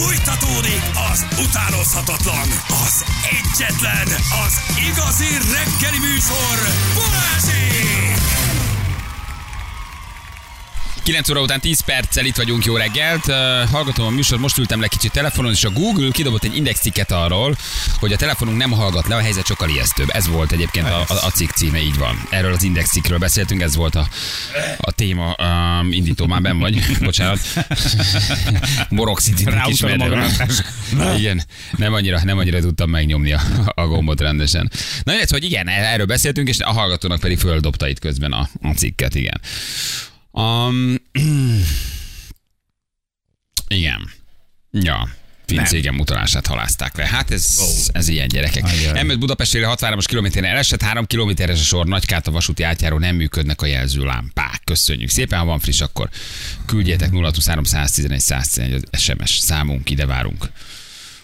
Fújtatódik az utánozhatatlan, az egyetlen, az igazi reggeli műsor, Balázsék! 9 óra után 10 perccel itt vagyunk, jó reggelt. Hallgatom a műsor, most ültem le kicsit telefonon, és a Google kidobott egy indexcikket arról, hogy a telefonunk nem hallgat le, a helyzet sokkal ijesztőbb. Ez volt egyébként a, a, a cikk címe, így van. Erről az indexikről beszéltünk, ez volt a, a téma. Um, indító már ben vagy, bocsánat. Moroxidit ismertem. Igen, nem annyira, nem annyira tudtam megnyomni a, a gombot rendesen. Na, ez, hogy igen, erről beszéltünk, és a hallgatónak pedig földobta itt közben a, a cikket, igen. Um, igen. Ja. Fincégem utalását halázták le. Hát ez, oh. ez ilyen gyerekek. m Budapestére 63-as kilométeren elesett, 3 kilométeres a sor, Nagykát a vasúti átjáró nem működnek a jelzőlámpák. Köszönjük szépen, ha van friss, akkor küldjétek 023 111 111 az SMS számunk, ide várunk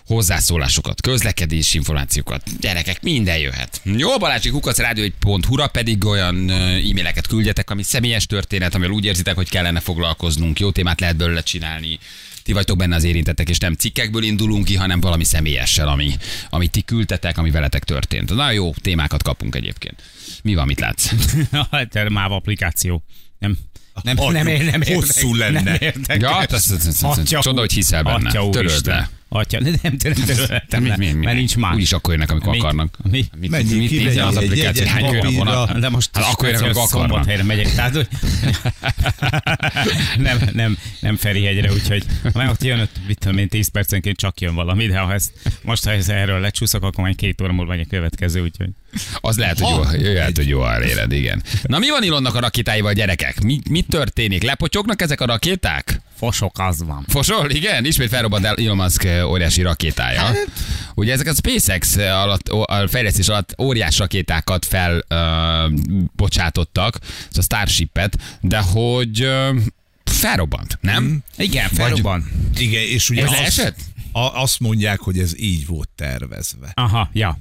hozzászólásokat, közlekedési információkat. Gyerekek, minden jöhet. Jó, Balázsi Kukac rádió.hu-ra pedig olyan e-maileket küldjetek, ami személyes történet, amivel úgy érzitek, hogy kellene foglalkoznunk. Jó témát lehet belőle csinálni. Ti vagytok benne az érintettek, és nem cikkekből indulunk ki, hanem valami személyessel, ami, amit ti küldtetek, ami veletek történt. Nagyon jó témákat kapunk egyébként. Mi van, mit látsz? hát MÁV applikáció. Nem, nem, nem, nem, nem, nem Hosszú lenne. Nem ja, hát az, az, az, az, csoda, hogy hiszel benne. Töröld le. Atya, nem, nem, nem, nem, nem, nem, mert nincs más. Úgyis akkor jönnek, amikor akarnak. Mi? Mit, Mennyi mit, mit, az applikáció? Hány körre vonat? De most hát akkor jönnek, amikor akarnak. helyre megyek. Tehát, nem, nem, nem Ferihegyre, úgyhogy ha ott jön, mit tudom én, 10 percenként csak jön valami, de ha ezt, most ha ez erről lecsúszok, akkor majd két óra múlva vagy a következő, úgyhogy. Az lehet, hogy jó, jöhet, hogy jó a éred, igen. Na mi van Ilonnak a rakétáival, gyerekek? Mi, mi történik? Lepotyognak ezek a rakéták? Fosok az van. Fosol? Igen, ismét felrobbant el Elon Musk óriási rakétája. Hát. Ugye ezek a SpaceX alatt, a fejlesztés alatt óriás rakétákat felbocsátottak, uh, a Starship-et, de hogy uh, felrobbant, nem? Mm. Igen, felrobbant. Vagy, igen, és ugye ez azt, esett? A, azt mondják, hogy ez így volt tervezve. Aha, ja.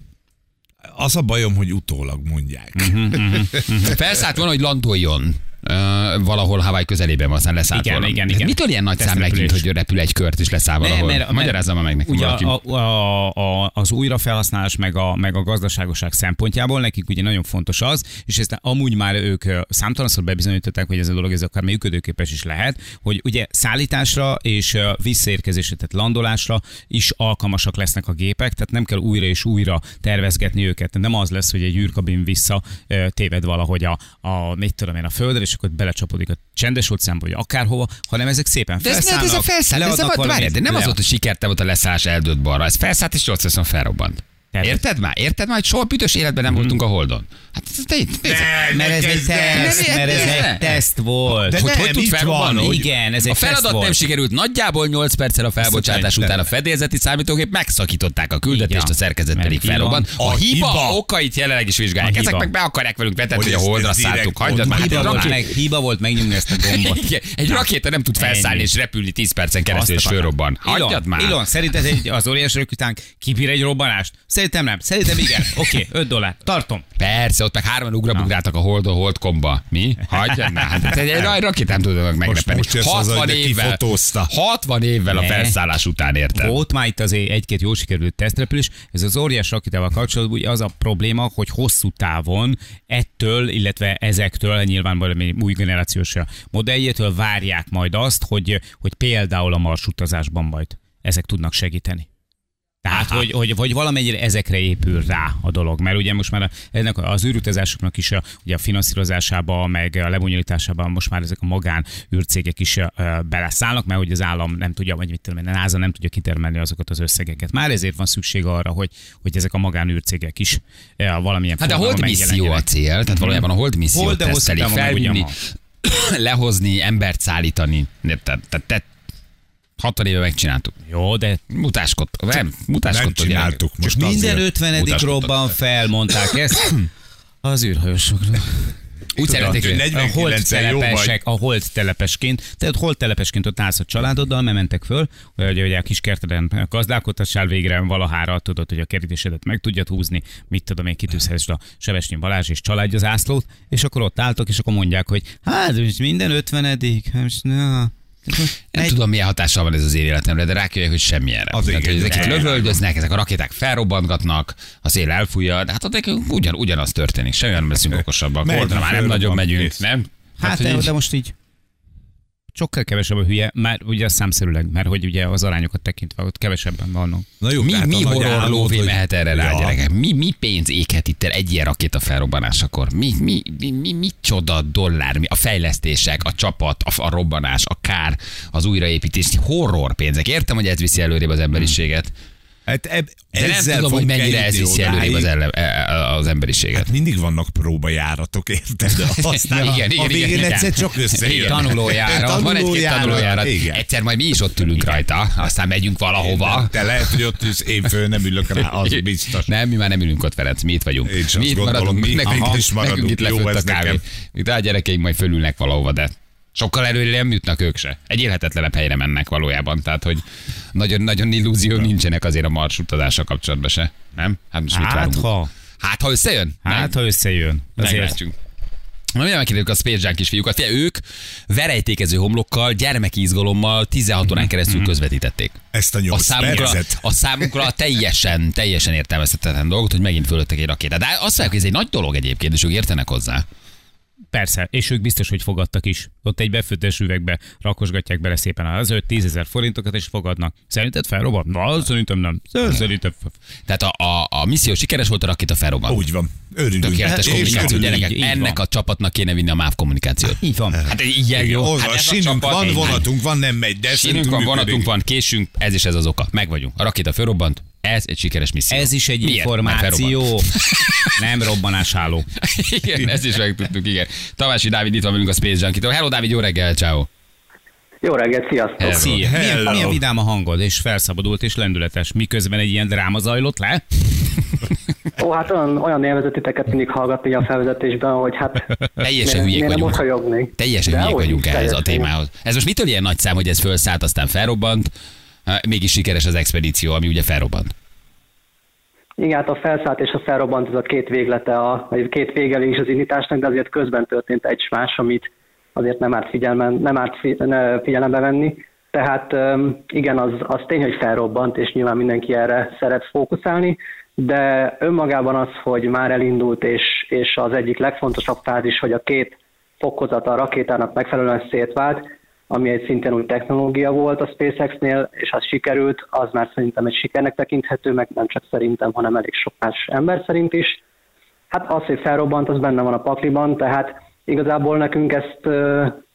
Az a bajom, hogy utólag mondják. Uh-huh, uh-huh, uh-huh. Felszállt volna, hogy landoljon uh, valahol Hawaii közelében, aztán leszállt igen, volna. Igen, igen. Mitől ilyen nagy szám megint, hogy repül egy kört és leszáll valahol? Mert, mert, Magyarázzam meg nekem ugye a, a, a, az újrafelhasználás meg a, meg a gazdaságosság szempontjából nekik ugye nagyon fontos az, és ezt amúgy már ők számtalanszor bebizonyították, hogy ez a dolog ez akár működőképes is lehet, hogy ugye szállításra és visszaérkezésre, tehát landolásra is alkalmasak lesznek a gépek, tehát nem kell újra és újra tervezgetni őket. Nem az lesz, hogy egy űrkabin vissza téved valahogy a, a mit tudom én, a földre, és akkor belecsapodik a csendes óceánba, vagy akárhova, hanem ezek szépen de ez, ez a felszáll, ez a, várj, de nem az volt, hogy sikerte volt a leszállás eldőtt balra, ez felszállt és 800 felrobbant. Érted már? Érted már, hogy soha büdös életben nem mm. voltunk a Holdon? Hát ez, de, de, mert ez egy teszt, mert ez egy teszt volt. De hogy nem, hogy tud felrobbanni? Igen, ez egy A feladat nem sikerült. Nagyjából 8 perccel a felbocsátás után a fedélzeti számítógép megszakították a küldetést, a szerkezet pedig felrobbant. A, hiba, okait jelenleg is vizsgálják. Ezek meg be akarják velünk vetetni, hogy a Holdra szálltuk. Hagyjad már. Hiba volt, meg, hiba volt megnyomni ezt a gombot. Egy rakéta nem tud felszállni és repülni 10 percen keresztül, és fölrobban. Hagyjad már. Ilon, szerinted az óriás rökütánk kibír egy robbanást? Szerintem nem. Szerintem igen. Oké, 5 dollár. Tartom. Persze, ott meg hárman ugrabugráltak a hold holdkomba. Mi? Hagyjad már. Hát egy, egy rakétám tudod megrepelni. 60 évvel, 60 évvel a felszállás után értem. Volt már itt azért egy-két jó sikerült tesztrepülés. Ez az óriás rakétával kapcsolatban ugye az a probléma, hogy hosszú távon ettől, illetve ezektől, nyilván valami új generációs modelljétől várják majd azt, hogy, hogy például a marsutazásban majd ezek tudnak segíteni. Tehát, hogy, hogy, hogy valamennyire ezekre épül rá a dolog, mert ugye most már ennek az űrutazásoknak is a, ugye a finanszírozásába, meg a lebonyolításában most már ezek a magán űrcégek is beleszállnak, mert hogy az állam nem tudja, vagy mit tudom, a NASA nem tudja kitermelni azokat az összegeket. Már ezért van szükség arra, hogy, hogy ezek a magán űrcégek is valamilyen Hát a hold misszió a cél, tehát mhm. valójában a hold misszió tesztelik, felvinni, lehozni, embert szállítani. Tehát, tehát 60 éve megcsináltuk. Jó, de mutáskodtok. Nem, mutáskodtok. Megcsináltuk. Most minden 50. robban felmondták ezt az űrhajósokra. Úgy szeretnék, hogy a holt telepesek, a holt telepesként, tehát holt telepesként ott állsz a családoddal, mert mentek föl, hogy, hogy a kis kerteden gazdálkodtassál végre valahára, tudod, hogy a kerítésedet meg tudjad húzni, mit tudom én, kitűzhessd a Sevesnyi Balázs és családja zászlót, és akkor ott álltok, és akkor mondják, hogy hát minden ötvenedik, hát, na, Nem tudom, milyen hatással van ez az én életemre, de rákövek, hogy semmilyenre. Az Tehát, hogy ezek lövöldöznek, ezek a rakéták felrobbantgatnak, a szél elfújja, de hát ott ugyan, ugyanaz történik. Semmi nem leszünk okosabbak. Megy, Holdra már nem nagyon megyünk, nem? Hát, hogy de, így- de most így sokkal kevesebb a hülye, már ugye számszerűleg, mert hogy ugye az arányokat tekintve ott kevesebben vannak. Na jó, Mi, tehát mi horror lóvé hogy- mehet erre rá, Ja. gyerekek? Mi, mi pénz éghet itt el egy ilyen rakéta felrobbanásakor? Mi, mi, mi, mi, mi csoda dollár, mi, a fejlesztések, a csapat, a, a robbanás, a kár, az újraépítés, horror pénzek. Értem, hogy ez viszi előrébb az emberiséget, Hát eb, de nem tudom, hogy mennyire ez viszi előrébb az, odáig. elle, e- az emberiséget. Hát mindig vannak próbajáratok, érted? De aztán igen, igen, a végén igen, egyszer igen. csak összejön. Igen, tanulójára. Van egy-két tanulójára. Igen. Egyszer majd mi is ott ülünk rajta, aztán megyünk valahova. Te lehet, hogy ott ülsz, én föl nem ülök rá, az biztos. Nem, mi már nem ülünk ott, Ferenc, mi itt vagyunk. Én is mi itt maradunk, mi nekünk, még is maradunk. nekünk itt lefőtt a kávé. nekem. Itt a gyerekeink majd fölülnek valahova, de sokkal előre nem jutnak ők se. Egy élhetetlenebb helyre mennek valójában, tehát hogy nagyon-nagyon illúzió nincsenek azért a Mars utazása kapcsolatban se. Nem? Hát most mit Hát várunk? ha, Hát ha összejön? hát ha összejön. Azért. Na, mindjárt megkérdezik a Space Junk kisfiúkat. Figyelj, ők verejtékező homlokkal, gyermeki izgalommal 16 órán keresztül közvetítették. Ezt a A nyolc számunkra, percet. a számunkra teljesen, teljesen értelmezhetetlen dolgot, hogy megint fölöttek egy rakétát. De azt mondják, hogy ez egy nagy dolog egyébként, és ők értenek hozzá. Persze, és ők biztos, hogy fogadtak is. Ott egy befőttes üvegbe rakosgatják bele szépen az 5-10 ezer forintokat, és fogadnak. Szerinted felrobbant? Na, szerintem nem. Szerintem Tehát a, a, a misszió sikeres volt, a rakéta felrobbant. Úgy van. Örülünk. Tökéletes És kommunikáció, gyerekek. így Ennek van. a csapatnak kéne vinni a MÁV kommunikációt. Így van. Hát ilyen jó. Ó, Hát csapat- van, Egy- vonatunk van, nem megy, de szerintünk van, vonatunk van, késünk, ez is ez az oka. Meg vagyunk. A rakéta fölrobbant, ez egy sikeres misszió. Ez is egy Miért? Információ, nem robbanásháló. igen, ezt is megtudtuk, igen. Tamási Dávid itt van velünk a Space Junkie-tól. Hello Dávid, jó reggel, ciao. Jó reggelt, sziasztok! Hello. Szia. Milyen, Hello. milyen vidám a hangod, és felszabadult, és lendületes. Miközben egy ilyen dráma zajlott le? Ó, hát olyan, olyan élvezetiteket mindig hallgatni a felvezetésben, hogy hát... Teljesen miért- hülyék miért vagyunk. Teljesen De hülyék vagyunk ehhez a témához. Ez most mitől ilyen nagy szám, hogy ez fölszállt, aztán felrobbant, mégis sikeres az expedíció, ami ugye felrobbant. Igen, hát a felszállt és a felrobbant, ez a két véglete, a, vagy két vége is az indításnak, de azért közben történt egy más, amit azért nem árt, figyelmen, nem árt fi, ne, figyelembe venni. Tehát igen, az, az tény, hogy felrobbant, és nyilván mindenki erre szeret fókuszálni, de önmagában az, hogy már elindult, és, és az egyik legfontosabb fázis, hogy a két fokozata a rakétának megfelelően szétvált, ami egy szintén új technológia volt a SpaceX-nél, és az sikerült, az már szerintem egy sikernek tekinthető, meg nem csak szerintem, hanem elég sok más ember szerint is. Hát az, hogy felrobbant, az benne van a pakliban, tehát igazából nekünk ezt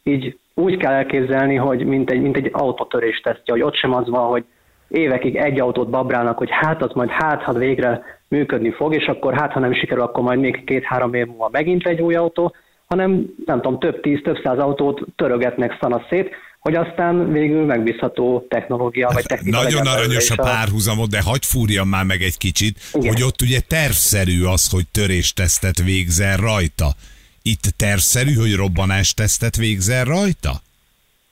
így úgy kell elképzelni, hogy mint egy, mint egy autótörés tesztje, hogy ott sem az van, hogy évekig egy autót babrálnak, hogy hát az majd hát, ha végre működni fog, és akkor hát, ha nem sikerül, akkor majd még két-három év múlva megint egy új autó, hanem nem tudom, több tíz, több száz autót törögetnek szana szét, hogy aztán végül megbízható technológia vagy technika Nagyon aranyos a párhuzamot, de hagy fúrjam már meg egy kicsit, Igen. hogy ott ugye tervszerű az, hogy töréstesztet végzel rajta. Itt tervszerű, hogy robbanástesztet végzel rajta?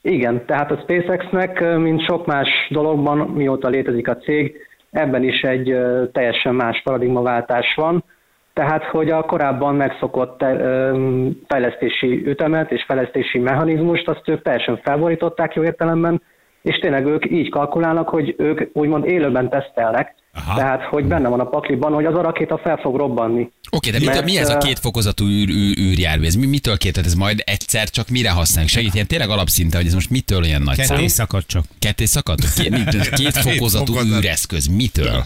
Igen, tehát a SpaceX-nek, mint sok más dologban, mióta létezik a cég, ebben is egy teljesen más paradigmaváltás van. Tehát, hogy a korábban megszokott fejlesztési ütemet és fejlesztési mechanizmust, azt ők teljesen felborították jó értelemben, és tényleg ők így kalkulálnak, hogy ők úgymond élőben tesztelnek, Aha. tehát, hogy benne van a pakliban, hogy az a rakéta fel fog robbanni. Oké, de Mert, mi ez a ö, két fokozatú űr, űr, űrjármű? Ez mi, mitől két? Tehát ez majd egyszer csak mire használjuk? Segít ilyen tényleg alapszinten, hogy ez most mitől olyan nagy szám? Ketté szakad csak. Ketté szakad? Két, mit- két fokozatú fokozat. űreszköz. Mitől?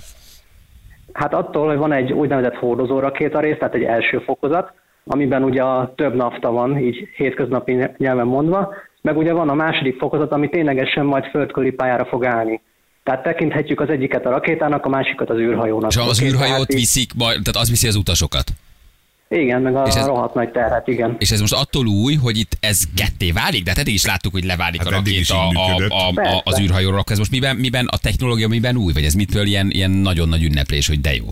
Hát attól, hogy van egy úgynevezett hordozó rakétarész, tehát egy első fokozat, amiben ugye a több nafta van, így hétköznapi nyelven mondva, meg ugye van a második fokozat, ami ténylegesen majd földközi pályára fog állni. Tehát tekinthetjük az egyiket a rakétának, a másikat az űrhajónak. És az űrhajót viszik, majd, tehát az viszi az utasokat. Igen, meg a És ez- rohadt nagy terhet, igen. És ez most attól új, hogy itt ez ketté válik, de hát eddig is láttuk, hogy leválik Hát a rakéta a, a, a, az űrhajóról. Ez most miben, miben a technológia miben új, vagy ez mitől ilyen, ilyen nagyon nagy ünneplés, hogy de jó?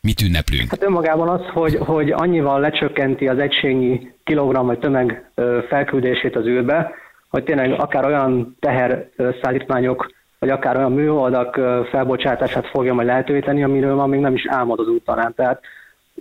Mit ünneplünk? Hát önmagában az, hogy, hogy annyival lecsökkenti az egységnyi kilogramm vagy tömeg felküldését az űrbe, hogy tényleg akár olyan teherszállítmányok, vagy akár olyan műholdak felbocsátását fogja majd lehetővé tenni, amiről ma még nem is álmod az úttalán. Tehát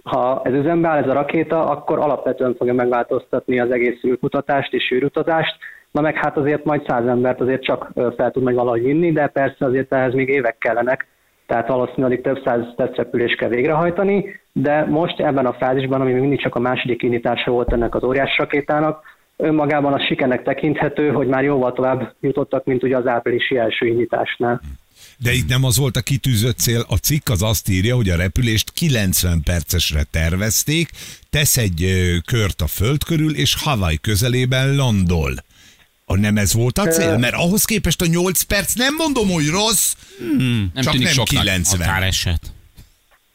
ha ez üzembe áll ez a rakéta, akkor alapvetően fogja megváltoztatni az egész űrkutatást és űrutazást, na meg hát azért majd száz embert azért csak fel tud majd valahogy vinni, de persze azért ehhez még évek kellenek, tehát valószínűleg több száz tesztrepülést kell végrehajtani, de most ebben a fázisban, ami még mindig csak a második indítása volt ennek az óriás rakétának, önmagában az sikernek tekinthető, hogy már jóval tovább jutottak, mint ugye az áprilisi első indításnál. De itt nem az volt a kitűzött cél, a cikk az azt írja, hogy a repülést 90 percesre tervezték, tesz egy kört a föld körül, és Hawaii közelében landol. A nem ez volt a cél? Mert ahhoz képest a 8 perc nem mondom, hogy rossz, hmm, nem csak nem soknak, 90. Akár eset.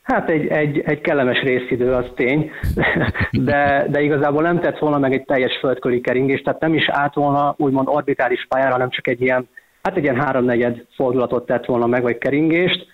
Hát egy, egy, egy kellemes részidő, az tény, de, de igazából nem tett volna meg egy teljes földköri keringés, tehát nem is állt volna úgymond orbitális pályára, hanem csak egy ilyen, hát egy ilyen háromnegyed fordulatot tett volna meg, vagy keringést,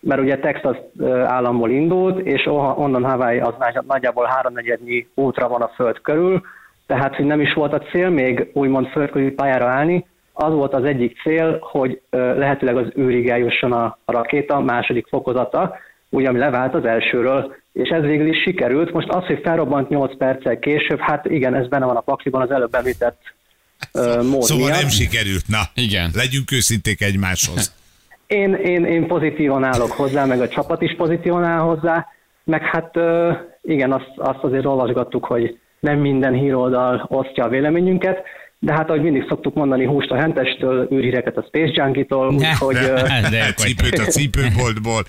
mert ugye Texas államból indult, és onnan Hawaii az nagyjából háromnegyednyi útra van a föld körül, tehát hogy nem is volt a cél még úgymond földközi pályára állni, az volt az egyik cél, hogy lehetőleg az űrig eljusson a rakéta második fokozata, ugye ami levált az elsőről, és ez végül is sikerült. Most az, hogy felrobbant 8 perccel később, hát igen, ez benne van a pakliban az előbb említett mód Szóval miatt. nem sikerült, na. Igen. Legyünk őszinték egymáshoz. Én, én, én pozitívan állok hozzá, meg a csapat is pozitívan áll hozzá, meg hát uh, igen, azt, azt azért olvasgattuk, hogy nem minden híroldal osztja a véleményünket, de hát ahogy mindig szoktuk mondani, húst a hentestől, űrhíreket a Space Junkie-tól, úgyhogy... De, Cipőt a cipőboltból.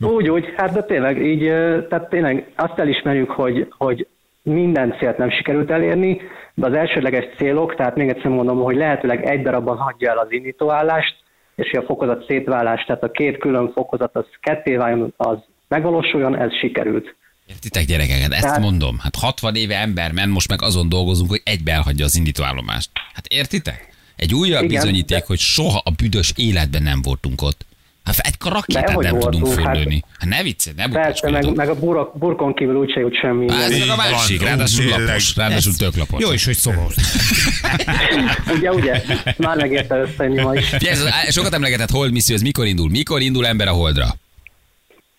Úgy, úgy, hát de tényleg így, tehát tényleg azt elismerjük, hogy, hogy minden célt nem sikerült elérni, de az elsődleges célok, tehát még egyszer mondom, hogy lehetőleg egy darabban hagyja el az indítóállást, és hogy a fokozat szétválás, tehát a két külön fokozat az ketté váljon, az megvalósuljon, ez sikerült. Értitek gyerekeket, ezt Tehát- mondom. Hát 60 éve ember ment, most meg azon dolgozunk, hogy egybe elhagyja az indítóállomást. Hát értitek? Egy újabb Igen, bizonyíték, de- hogy soha a büdös életben nem voltunk ott. Hát egy rakétát nem tudunk voltunk, hát- föllőni. Hát ne viccelj, ne Persze, meg, meg a burok, burkon kívül úgyse jut semmi. Hát ez a másik, ráadásul lapos, ráadásul tök lapos. Jó is, hogy szoros. ugye, ugye? Már megérte összejönni ma is. Ez sokat emlegetett Hold misszió, ez mikor indul? Mikor indul ember a Holdra?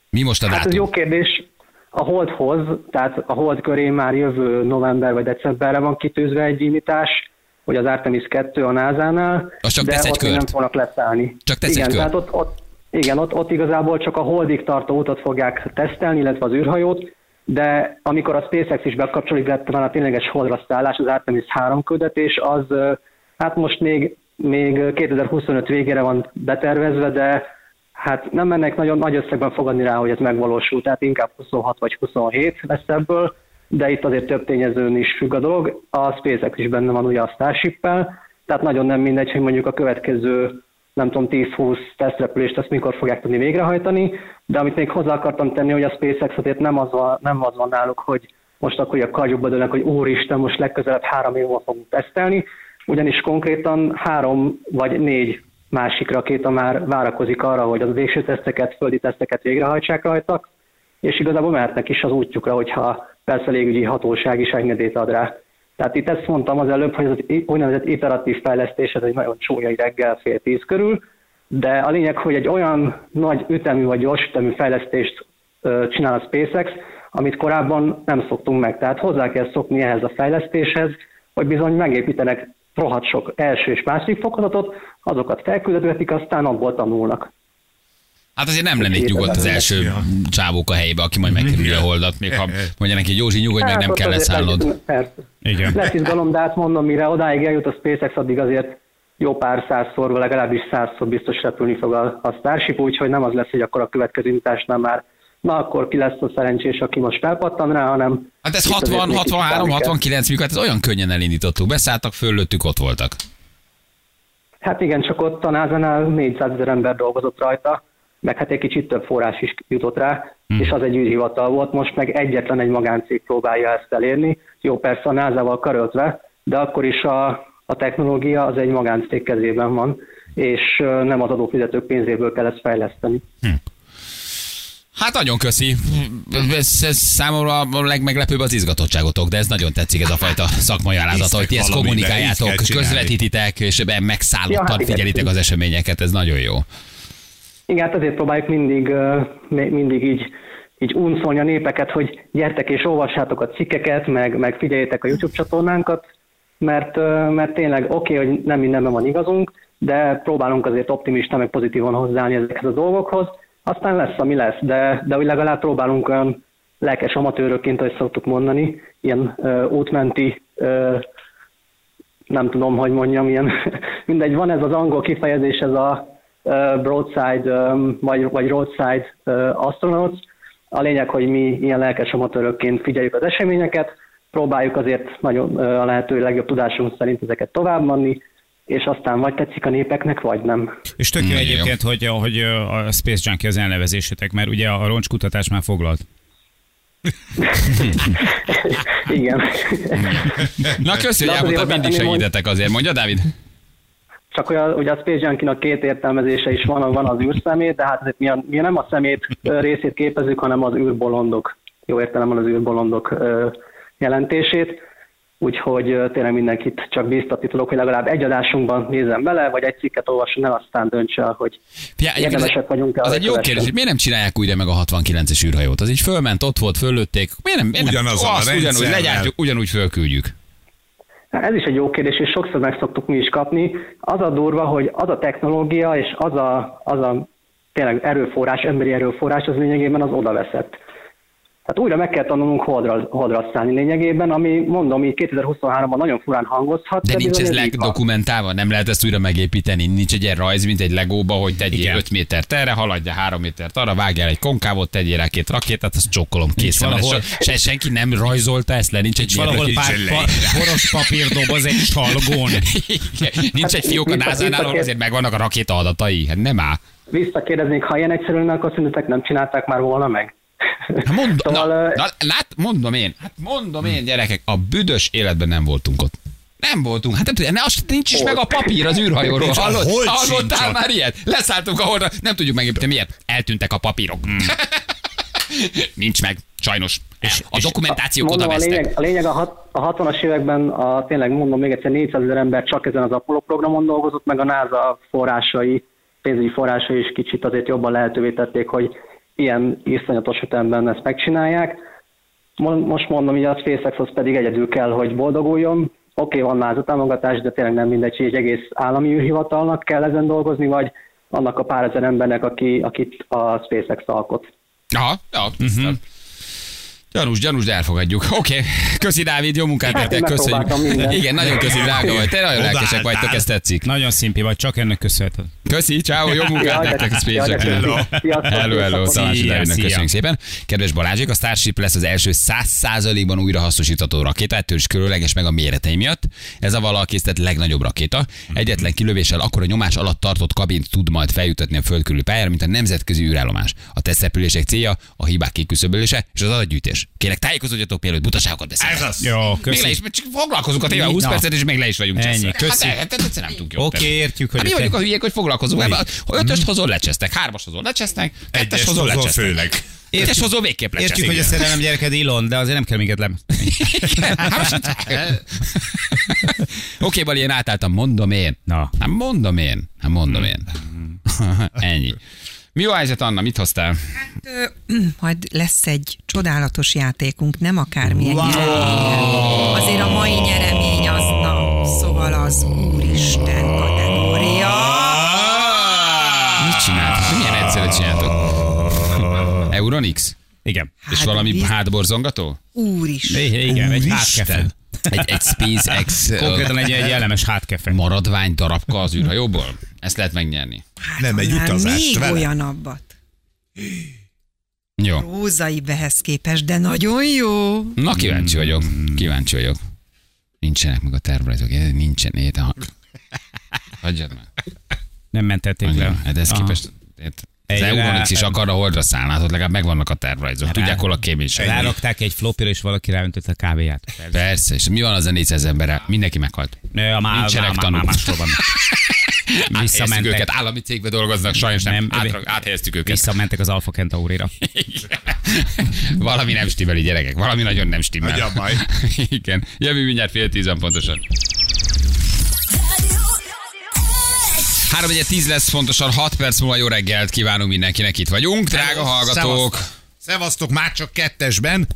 Mi most a Hát ez dátum? jó kérdés. A Holdhoz, tehát a Hold köré már jövő november vagy decemberre van kitűzve egy indítás, hogy az Artemis 2 a NASA-nál, Az csak de tesz egy kört. nem fognak leszállni. Csak tesz egy igen, kört. Tehát ott, ott, igen, ott, ott igazából csak a Holdig tartó utat fogják tesztelni, illetve az űrhajót, de amikor a SpaceX is bekapcsolódik, lett van a tényleges Holdra szállás, az Artemis 3 küldetés, az hát most még, még 2025 végére van betervezve, de Hát nem mennek nagyon nagy összegben fogadni rá, hogy ez megvalósul, tehát inkább 26 vagy 27 lesz ebből, de itt azért több tényezőn is függ a dolog. A SpaceX is benne van ugye a starship tehát nagyon nem mindegy, hogy mondjuk a következő nem tudom, 10-20 tesztrepülést ezt mikor fogják tudni végrehajtani, de amit még hozzá akartam tenni, hogy a SpaceX azért nem az van, nem az van náluk, hogy most akkor a karjukba dőlnek, hogy úristen, most legközelebb három év múlva fogunk tesztelni, ugyanis konkrétan három vagy négy másik rakéta már várakozik arra, hogy az végső teszteket, földi teszteket végrehajtsák rajtak, és igazából mehetnek is az útjukra, hogyha persze légügyi hatóság is engedélyt ad rá. Tehát itt ezt mondtam az előbb, hogy ez az úgynevezett iteratív fejlesztés, ez egy nagyon csúnya reggel fél tíz körül, de a lényeg, hogy egy olyan nagy ütemű vagy gyors ütemű fejlesztést csinál a SpaceX, amit korábban nem szoktunk meg. Tehát hozzá kell szokni ehhez a fejlesztéshez, hogy bizony megépítenek rohadt sok első és második fokozatot, azokat felküldetik, aztán abból tanulnak. Hát azért nem lennék nyugodt az első Ja. csávók a helybe, aki majd megkerüli a holdat, még ha mondja neki, Józsi, nyugodj meg, nem kell lesz- Persze. Igen. Lesz izgalom, de hát mondom, mire odáig eljut a SpaceX, addig azért jó pár százszor, vagy legalábbis százszor biztos repülni fog a, a Starship, úgyhogy nem az lesz, hogy akkor a következő indításnál már na akkor ki lesz a szerencsés, aki most felpattan rá, hanem... Hát ez itt azért 60, még kicsit 63, várni kell. 69 mikor, hát ez olyan könnyen elindítottuk. Beszálltak, föllőttük, ott voltak. Hát igen, csak ott a NASA-nál 400 ezer ember dolgozott rajta, meg hát egy kicsit több forrás is jutott rá, hmm. és az egy űrhivatal volt, most meg egyetlen egy magáncég próbálja ezt elérni. Jó, persze a NASA-val karöltve, de akkor is a, a technológia az egy magáncég kezében van, és nem az adófizetők pénzéből kell ezt fejleszteni. Hát nagyon köszi. Ez, ez számomra a legmeglepőbb az izgatottságotok, de ez nagyon tetszik ez a fajta szakmai alázat, hogy ti ezt kommunikáljátok, közvetítitek, és ebben megszállottan Ja, hát figyelitek az eseményeket, ez nagyon jó. Igen, hát azért próbáljuk mindig, mindig így, így unszolni a népeket, hogy gyertek és olvassátok a cikkeket, meg, meg figyeljétek a YouTube csatornánkat, mert, mert tényleg oké, okay, hogy nem mindenben van igazunk, de próbálunk azért optimista, meg pozitívan hozzáállni ezekhez a dolgokhoz. Aztán lesz, ami lesz, de, de úgy legalább próbálunk olyan lelkes amatőrökként, ahogy szoktuk mondani, ilyen ö, útmenti, ö, nem tudom, hogy mondjam, ilyen, mindegy, van ez az angol kifejezés, ez a broadside, ö, vagy, vagy roadside ö, astronauts. A lényeg, hogy mi ilyen lelkes amatőrökként figyeljük az eseményeket, próbáljuk azért nagyon ö, a lehető legjobb tudásunk szerint ezeket továbbmanni, és aztán vagy tetszik a népeknek, vagy nem. És tök jó Mm, jó. egyébként, hogy, hogy a Space Junkie az elnevezésetek, mert ugye a roncskutatás már foglalt. Igen. Na köszi, hogy elmondtad, mindig hogy- segítetek azért. Mondja, Dávid? Csak olyan, ugye a Space Junkie-nak két értelmezése is van, van az űrszemét, de hát mi, a, mi nem a szemét részét képezzük, hanem az űrbolondok, jó értelemben az űrbolondok jelentését. Úgyhogy tényleg mindenkit csak bíztatni tudok, hogy legalább egy adásunkban nézzen bele, vagy egy cikket olvasson el, aztán döntse el, hogy Fia, érdemesek ez- vagyunk-e Az arra egy jó kérdés, hogy miért nem csinálják újra meg a 69-es űrhajót? Az így fölment, ott volt, föllőtték. Miért nem? Miért nem? Ugyanazzal a Azt ugyanúgy rendszerrel. legyártjuk, ugyanúgy fölküldjük. Ez is egy jó kérdés, és sokszor meg szoktuk mi is kapni. Az a durva, hogy az a technológia és az a, az a tényleg erőforrás, emberi erőforrás, az lényegében az oda veszett. Tehát újra meg kell tanulnunk szállni lényegében, ami mondom, így 2023-ban nagyon furán hangozhat. De nincs bizony ez legdokumentálva? Nem lehet ezt újra megépíteni? Nincs egy ilyen rajz, mint egy legóba, hogy tegyél Igen. 5 métert erre, haladja 3 métert arra, vágjál egy konkávot, tegyél rá két rakétát, azt csokkolom készen. van. valahol- Se, se, senki nem rajzolta ezt le, nincs egy ilyen Valahol nincs pár egy pa, poros papírdoboz egy csalgón. Igen. Nincs egy fiók a Vissza- NASA-nál, ahol azért megvannak a rakéta adatai. Hát nem áll. Visszakérdeznék, ha ilyen egyszerű lenne, akkor szerintetek nem csinálták már volna meg? Hát mond, Szóval, na, ö, na, lát, mondom én, hát mondom én, gyerekek, a büdös életben nem voltunk ott. Nem voltunk. Hát nem ne, azt nincs is meg a papír az űrhajóról. Hold hallottál már ilyet? Leszálltunk a holdra, nem tudjuk megépíteni. Miért? Eltűntek a papírok. nincs meg, sajnos. a dokumentációk oda a lényeg, a, lényeg a, hat, a 60-as években a, tényleg mondom még egyszer 400 ezer ember csak ezen az Apollo programon dolgozott, meg a NASA forrásai, pénzügyi forrásai is kicsit azért jobban lehetővé tették, hogy ilyen iszonyatos ütemben ezt megcsinálják. Mo- Most mondom, hogy a SpaceX-hoz pedig egyedül kell, hogy boldoguljon. Oké, van NASA támogatás, de tényleg nem mindegy, hogy egy egész állami űrhivatalnak kell ezen dolgozni, vagy annak a pár ezer embernek, aki, akit a SpaceX alkot. Aha, ja, uh-huh. Gyanús, gyanús, de elfogadjuk. Oké, okay. köszi Dávid, jó munkát Hát, nektek, köszönjük. Igen, nagyon köszi, drága vagy. Te nagyon lelkesek vagytok, ezt tetszik. Nagyon szimpi vagy, csak ennek köszönheted. Köszi, ciao, jó munkát nektek, Space Hello, hello, szia. köszönjük szépen. Kedves Balázsék, a Starship lesz az első 100%-ban újra hasznosítható rakéta, ettől is különleges meg a méretei miatt. Ez a valaha készített legnagyobb rakéta. Egyetlen kilövéssel akkor a nyomás alatt tartott kabint tud majd feljutatni a föld körüli pályára, mint a nemzetközi űrállomás. A tesztrepülések célja a hibák kiküszöbölése és az adatgyűjtés. Kérlek, tájékozódjatok, mielőtt butaságokat beszélnek. Ez az. Jó, Még köszi. le is, csak foglalkozunk a témával 20 Na. percet, és még le is vagyunk Ennyi, köszi. Hát, hát, hát, nem tudjuk Oké, értjük, hogy Hát mi vagyunk a hülyék, hogy foglalkozunk. Új. Ebben a ötöst hozol, lecsesztek, hármas hozol, lecsesztek, kettes Egyes hozol, hozol lecsesztek. főleg. Kettes hozol, végképp lecsesztek. Értjük, hogy a szerelem gyereked Ilon, de azért nem kell minket lem. Oké, Bali, én átálltam, mondom én. Na. Hát mondom én. Hát mondom én. Ennyi. Mi jó a helyzet, Anna? Mit hoztál? Ö, Majd lesz egy csodálatos játékunk, nem akármilyen wow. nyeremény. Azért a mai nyeremény az, na, szóval az Úristen egyszerűen csináltok? Euronix? Igen. És Hát, valami hátborzongató? Úristen. Igen, egy Úristen. hátkefe. Egy, egy SpaceX Konkrétan egy, egy jellemes hátkefe. maradvány darabka az űrhajóból? Ezt lehet megnyerni. Nem egy utazást még vele. olyan abbat. Jó. Rózai behez képest, de nagyon jó. Na, kíváncsi vagyok. Kíváncsi vagyok. Nincsenek meg a tervrajzok. Nincsen. Érte, ha... Hagyjad már. Nem mentették le. Hát ez képest... ért- Az Egy Euronix is akar a holdra szállni, hát ott legalább megvannak a tervrajzok. Rá- Tudják, hol a kéménység. Rárakták egy flopira, és valaki ráöntötte a kávéját. Persze, és mi van az a 400 emberrel? Mindenki meghalt. Ne, a már, Nincsenek már, tanúk. van. Áthelyeztük Visszamentek. őket, állami cégbe dolgoznak, sajnos nem. Nem, Átra, áthelyeztük őket. Visszamentek az Alfa Centaurira. valami nem stimmel, gyerekek. Valami nagyon nem stimmel. Nagy a baj. Igen. Jövő mindjárt fél tízen pontosan. 3 10 lesz pontosan, 6 perc múlva jó reggelt kívánunk mindenkinek, itt vagyunk. Drága hallgatók. Szevasztok. Szevasztok, már csak kettesben.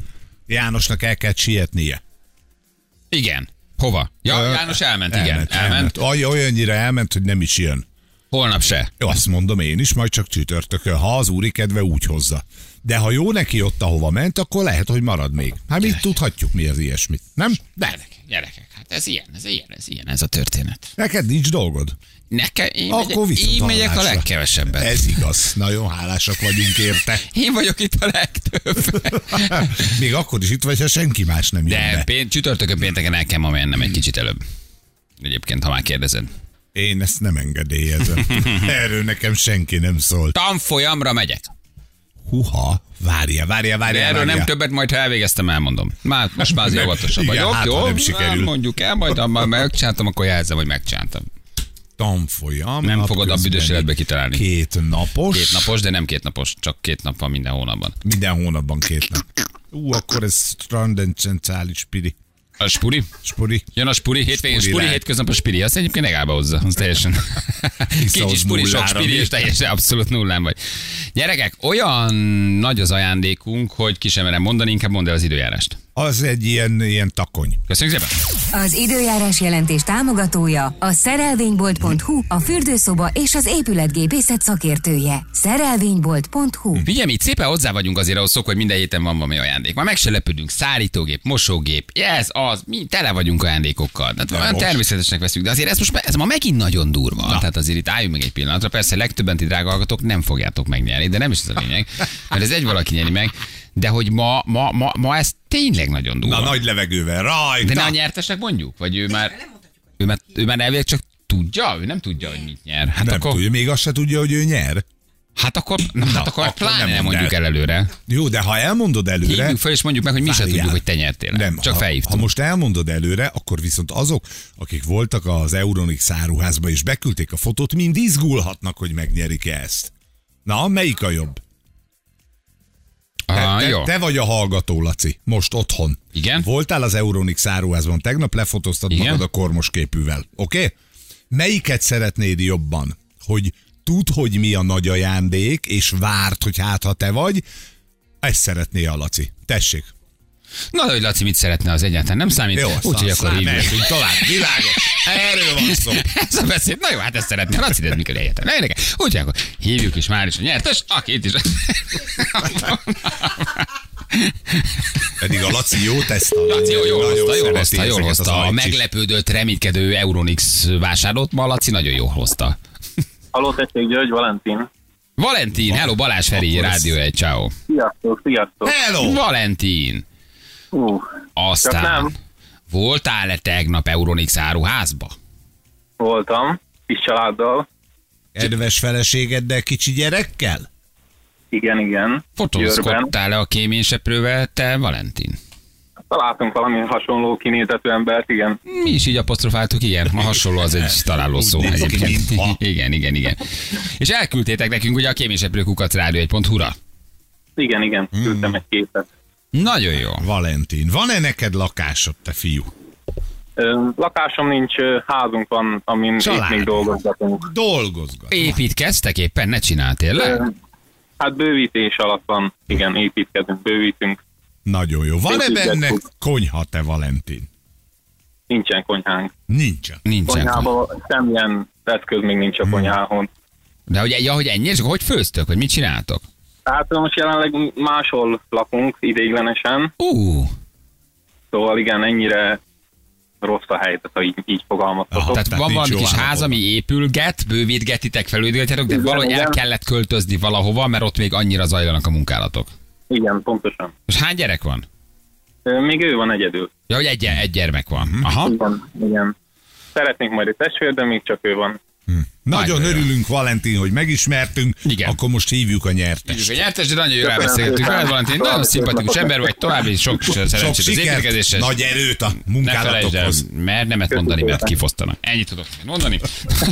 Jánosnak el kell sietnie. Igen. Hova? Ja, Ö, János elment, igen. Elment. elment. Aj, olyannyira elment, hogy nem is jön. Holnap se. Jó, azt mondom én is, majd csak csütörtökön, ha az úri kedve úgy hozza. De ha jó neki ott, ahova ment, akkor lehet, hogy marad még. Hát mit tudhatjuk mi az ilyesmit, nem? De gyerekek, hát ez ilyen, ez ilyen, ez ilyen, ez a történet. neked nincs dolgod. Nekem, én, Akkor megyek, én megyek a legkevesebbet. Ez igaz. Nagyon hálásak vagyunk érte. Én vagyok itt a legtöbb. Még akkor is itt vagy, ha senki más nem jön De be. pén- csütörtökön pénteken el kell ma mennem egy kicsit előbb. Egyébként, ha már kérdezed. Én ezt nem engedélyezem. Erről nekem senki nem szólt. Tanfolyamra megyek. Huha, várja, várja, várja. erről várja. nem többet, majd ha elvégeztem, elmondom. Már, most már azért óvatosabb vagyok, hát, jó? nem sikerül. Mondjuk el, majd ha már megcsináltam, akkor jelzem, hogy megcsináltam. Tanfolyam. Nem fogod a büdös életbe kitalálni. Két napos. Két napos, de nem két napos, csak két nap van minden hónapban. Minden hónapban két nap. Ú, akkor ez trandencenciális piri. A spuri? Spuri. Jön a spuri, hétvégén Spuri spuri, hétköznap a spiri. Azt egyébként egába hozza. Az teljesen. Kicsi spuri, sok spiri, és teljesen abszolút nullán vagy. Gyerekek, olyan nagy az ajándékunk, hogy ki sem merem mondani, inkább mondd el az időjárást. Az egy ilyen, ilyen takony. Köszönjük szépen! Az időjárás jelentés támogatója a szerelvénybolt.hu, a fürdőszoba és az épületgépészet szakértője. Szerelvénybolt.hu Figyelj, itt szépen hozzá vagyunk azért ahhoz szok, hogy minden héten van valami ajándék. Már meg se lepődünk, szállítógép, mosógép, ez, az, mi tele vagyunk ajándékokkal. Tehát olyan most. természetesnek veszünk, de azért ez most ez ma megint nagyon durva. Na. Tehát azért itt álljunk meg egy pillanatra. Persze legtöbben ti drága hallgatók nem fogjátok megnyerni, de nem is ez a lényeg, mert ez egy valaki nyeri meg. De hogy ma, ma, ma, ma ez tényleg nagyon durva. Na, nagy levegővel, rajta. De ne a nyertesnek mondjuk? Vagy ő már, ő már, ő már elvileg csak tudja? Ő nem tudja, hogy mit nyer. Hát nem akkor, tudja, még azt se tudja, hogy ő nyer. hát akkor, na, hát akkor, akkor pláne nem mondjuk el. el előre. Jó, de ha elmondod előre... Hívjuk fel, és mondjuk meg, hogy mi se Várjál. tudjuk, hogy te nyertél. Nem, Csak ha, felhívtunk. ha most elmondod előre, akkor viszont azok, akik voltak az Euronix áruházba és beküldték a fotót, mind izgulhatnak, hogy megnyerik-e ezt. Na, melyik a jobb? Jó. te vagy a hallgató, Laci, most otthon. Igen. Voltál az Euronix áruházban, tegnap lefotóztad Igen. magad a kormos képűvel, oké? Okay? Melyiket szeretnéd jobban? Hogy tud, hogy mi a nagy ajándék, és várt, hogy hát ha te vagy, ezt szeretné a Laci. Tessék. Na, hogy Laci mit szeretne, az egyáltalán nem számít. Jó, Úgyhogy akkor hívjuk. tovább. Világos. Erről van szó. Ez a beszéd, na jó, hát ezt szeretné. A Laci, de mikor egyáltalán. Ne érdekel. Úgyhogy akkor hívjuk is már is a nyertes, aki itt is. Pedig a Laci jó teszta. Laci jó, jól hozta, jól hozta, jól hozta. A meglepődött, reménykedő Euronix vásárlót ma Laci nagyon jól hozta. Halló, tessék, György, Valentin. Valentin, hello, Balázs Feri, Rádió 1, ciao. Sziasztok, sziasztok. Hello! Valentin, Ú, aztán nem. Voltál-e tegnap Euronix áruházba? voltam, kis családdal. Kedves feleségeddel, kicsi gyerekkel? Igen, igen. Fotózkodtál-e a kéményseprővel, te Valentin? Találtunk valami hasonló kinézetű embert, igen. Mi is így apostrofáltuk, igen. A hasonló az egy találó szó. Egyébként. Igen, igen, igen. És elküldtétek nekünk ugye a kéményseprő kukac rádió 1.hu-ra. Igen, igen, Hmm. küldtem egy képet. Nagyon jó. Valentin, van-e neked lakásod, te fiú? Lakásom nincs, házunk van, amin itt Család. még dolgozgatunk. Dolgozgat. Építkeztek éppen? Ne csinál tényleg? Ö, Hát bővítés alatt van, igen, építkezünk, bővítünk. Nagyon jó. Van-e benne konyha, te Valentin? Nincsen konyhánk. Nincsen. Nincsen. konyha. Konyhában semmilyen eszköz még nincs a Hmm. konyháhon. De hogy, ja, hogy ennyi, és akkor hogy főztök, vagy mit csináltok? Hát most jelenleg máshol lakunk ideiglenesen, Ú, szóval igen, ennyire rossz a helyzet, ha így, így fogalmazhatok. Aha. tehát Tehát van valami kis ház, ami épülget, bővítgetitek, felújítgetitek, de Igen, valahogy el igen. kellett költözni valahova, mert ott még annyira zajlanak a munkálatok. Igen, pontosan. És hány gyerek van? Még ő van egyedül. Ja, hogy egy, egy gyermek van. Aha. Igen, igen. Szeretnénk majd egy testvér, de még csak ő van. Nagyon Nagyon örülünk, Valentin, hogy megismertünk. Igen. Akkor most hívjuk a nyertest. Hívjuk a nyertes, de nagyon jól elbeszélgettünk veled, Valentin. Nagyon szimpatikus ember vagy, további sok szerencsét az építkezéshez. nagy erőt a Ne felejtsd el, munkálatokhoz. mert nemet mondani, mert kifosztanak. Ennyit tudok mondani.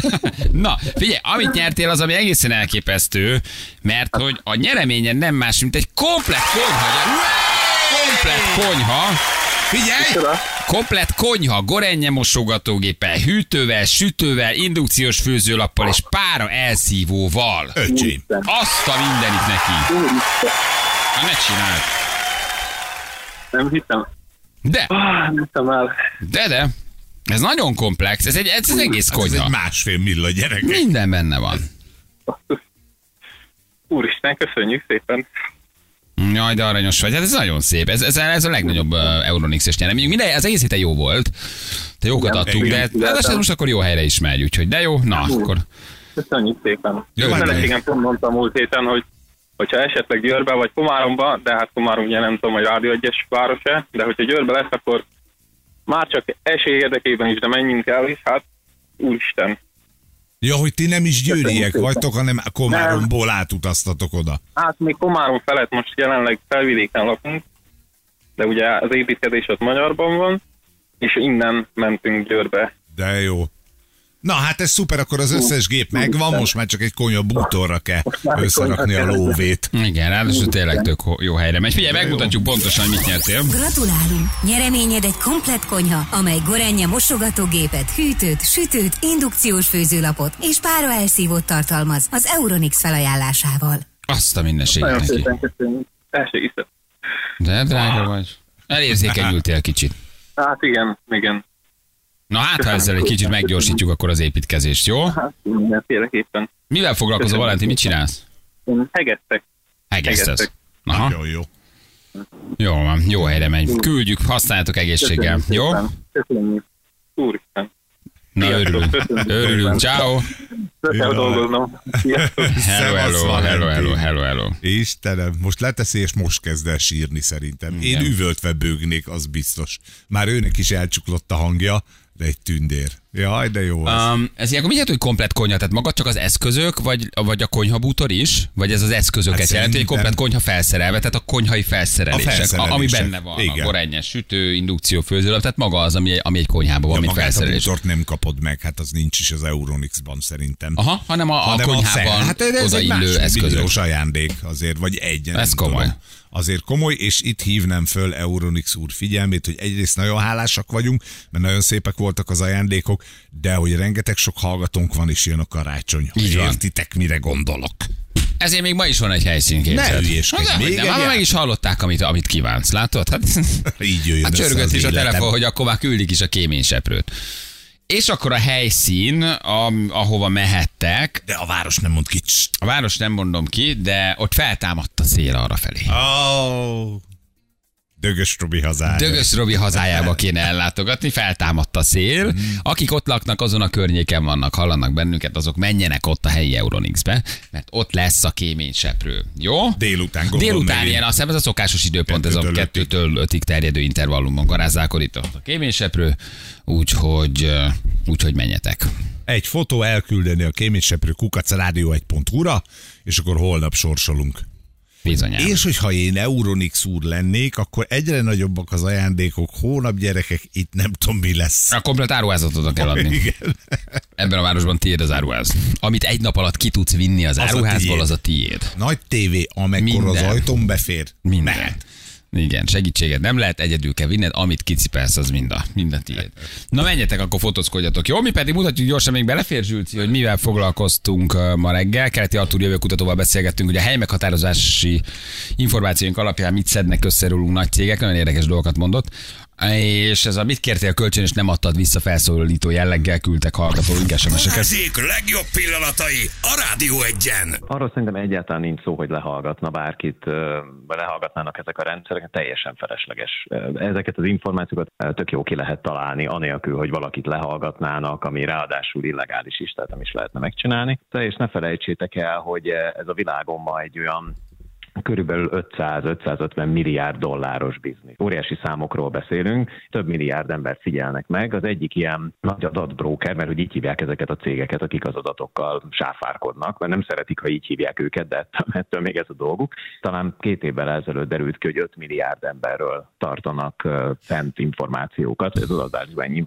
Na, figyelj, amit nyertél az, ami egészen elképesztő, mert hogy a nyereményen nem más, mint egy komplet konyha. Komplet konyha. Figyelj! Komplet konyha, gorenje mosogatógéppel, hűtővel, sütővel, indukciós főzőlappal és pára elszívóval. Öcsém. Azt a mindenit neki. Na ne csináld. Nem hittem. De, Ah, nem hittem el. de, de. Ez nagyon komplex, ez egy, ez egész Hát ez konyha. egy másfél milla gyerek. Minden benne van. Úristen, köszönjük szépen. Jaj, de aranyos vagy. Hát ez nagyon szép. Ez, ez, ez a legnagyobb uh, Euronix-es nyeremény. Minden, az egész héten jó volt. Te jókat Igen, adtunk, de hát most akkor jó helyre is megy, úgyhogy de jó, na akkor. Köszönjük szépen. Jó, hát feleségem pont mondta múlt héten, hogy hogyha esetleg Győrbe vagy Komáromba, de hát Komárom ugye nem tudom, hogy Rádió egyes város-e, de hogyha Győrbe lesz, akkor már csak esély érdekében is, de menjünk el, és hát úristen. Ja, hogy ti nem is győriek vagytok, hanem Komáromból átutaztatok oda. Hát még Komárom felett most jelenleg felvidéken lakunk, de ugye az építkezés ott Magyarban van, és innen mentünk Győrbe. De jó. Na hát ez szuper, akkor az összes gép megvan, most már csak egy konyha bútorra kell összerakni a lóvét. Igen, ráadásul tényleg tök jó helyre megy. Figyelj, megmutatjuk pontosan, mit nyertél. Gratulálunk! Nyereményed egy komplett konyha, amely Gorenje mosogatógépet, hűtőt, sütőt, indukciós főzőlapot és pára elszívót tartalmaz az Euronix felajánlásával. Azt a mindenséget Nagyon neki. szépen köszönjük. El se hiszem. De drága vagy. Elérzékenyültél kicsit. Hát igen, igen. Na hát, ha ezzel egy kicsit meggyorsítjuk akkor az építkezést, jó? Hát mindenféleképpen. Mivel foglalkozol, Köszönöm. Valentin? Mit csinálsz? Hegesztek. Hegesztesz. Aha, Nagyon jó. jó van, jó helyre megy. Küldjük, használjátok egészséggel, Köszönjük jó? Köszönjük. Úristen. Na örülünk. Örülünk, ciao. Kell dolgoznom. Hello, hello, hello, hello, hello, hello. Istenem, most leteszi, és most kezd el sírni szerintem. Én üvöltve bőgnék, az biztos. Már őnek is elcsuklott a hangja, de egy tündér. Jaj, de jó az. Um, ez ilyenkor jelent, hogy komplet konyha? Tehát magad csak az eszközök, vagy, vagy a konyhabútor is? Vagy ez az eszközöket Hát jelenti, hogy komplet konyha felszerelve, tehát a konyhai felszerelések, A felszerelések, ami benne van. igen. A gorennyes sütő, indukció, főzőlap, tehát maga az, ami, ami egy konyhában van, De mint a felszerelés. bútort nem kapod meg, hát az nincs is az Euronixban szerintem. Aha, hanem a, a Hanem konyhában hát ez odaillő eszközök. ajándék azért, vagy egy. Ez komoly. Tudom. Azért komoly, és itt hívnám föl Euronix úr figyelmét, hogy egyrészt nagyon hálásak vagyunk, mert nagyon szépek voltak az ajándékok, de hogy rengeteg sok hallgatónk van, és jön a karácsony. Így. Értitek, mire gondolok? Ezért még ma is van egy helyszín képzeld. Ne hülyéskedj, még nem, egy meg is hallották, amit, amit kívánsz, látod? Hát, Így jöjjön hát csörgött is a telefon, hogy akkor már küldik is a kéményseprőt. És akkor a helyszín, a, ahova mehettek, De a város nem mond kics. a város nem mondom ki, de ott feltámadt a szél arra felé. Oh. Dögös Robi hazája. Dögös Robi hazájába kéne ellátogatni, feltámadt a szél. Akik ott laknak, azon a környéken vannak, hallanak bennünket, azok menjenek ott a helyi Euronixbe, mert ott lesz a kéményseprő. Jó? Délután gondolom Délután ilyen, azt hiszem ez a szokásos időpont, ez a Kettőtől ötig. terjedő intervallumban garázdálkod itt a kéményseprő, úgyhogy, úgyhogy menjetek. Egy fotó elküldeni a kéményseprő kukac rádió 1.hu-ra, és akkor holnap sorsolunk. Bizonyám. És hogyha én Euronix úr lennék, akkor egyre nagyobbak az ajándékok, hónap gyerekek, itt nem tudom mi lesz. A komplet áruházatot oda kell adni. Igen. Ebben a városban tiéd az áruház. Amit egy nap alatt ki tudsz vinni az, a áruházból, tiéd. az a tiéd. Nagy tévé, amekkor az Minden. ajtón befér, Minden. mehet. Igen, segítséget nem lehet, egyedül kell vinned, amit kicipelsz, az mind a, mind a tiéd. Na menjetek, akkor fotózkodjatok. Jó, mi pedig mutatjuk gyorsan, még belefér Zsülci, hogy mivel foglalkoztunk ma reggel. Keleti Artúr jövőkutatóval beszélgettünk, hogy a helymeghatározási információink alapján mit szednek össze rólunk nagy cégek, nagyon érdekes dolgokat mondott. És ez a mit kértél kölcsön, és nem adtad vissza felszólító jelleggel, küldtek hallgatóink SMS-eket. Balázsék legjobb pillanatai a Rádió egyen. Arról szerintem egyáltalán nincs szó, hogy lehallgatna bárkit, lehallgatnának ezek a rendszerek, teljesen felesleges. Ezeket az információkat tök jó ki lehet találni, anélkül, hogy valakit lehallgatnának, ami ráadásul illegális is, tehát nem is lehetne megcsinálni. De És ne felejtsétek el, hogy ez a világon ma egy olyan körülbelül 500-550 milliárd dolláros biznisz. Óriási számokról beszélünk, több milliárd ember figyelnek meg. Az egyik ilyen nagy adatbróker, mert hogy így hívják ezeket a cégeket, akik az adatokkal sáfárkodnak, mert nem szeretik, ha így hívják őket, de ettől még ez a dolguk. Talán két évvel ezelőtt derült ki, hogy 5 milliárd emberről tartanak fent információkat, ez az adásban ennyi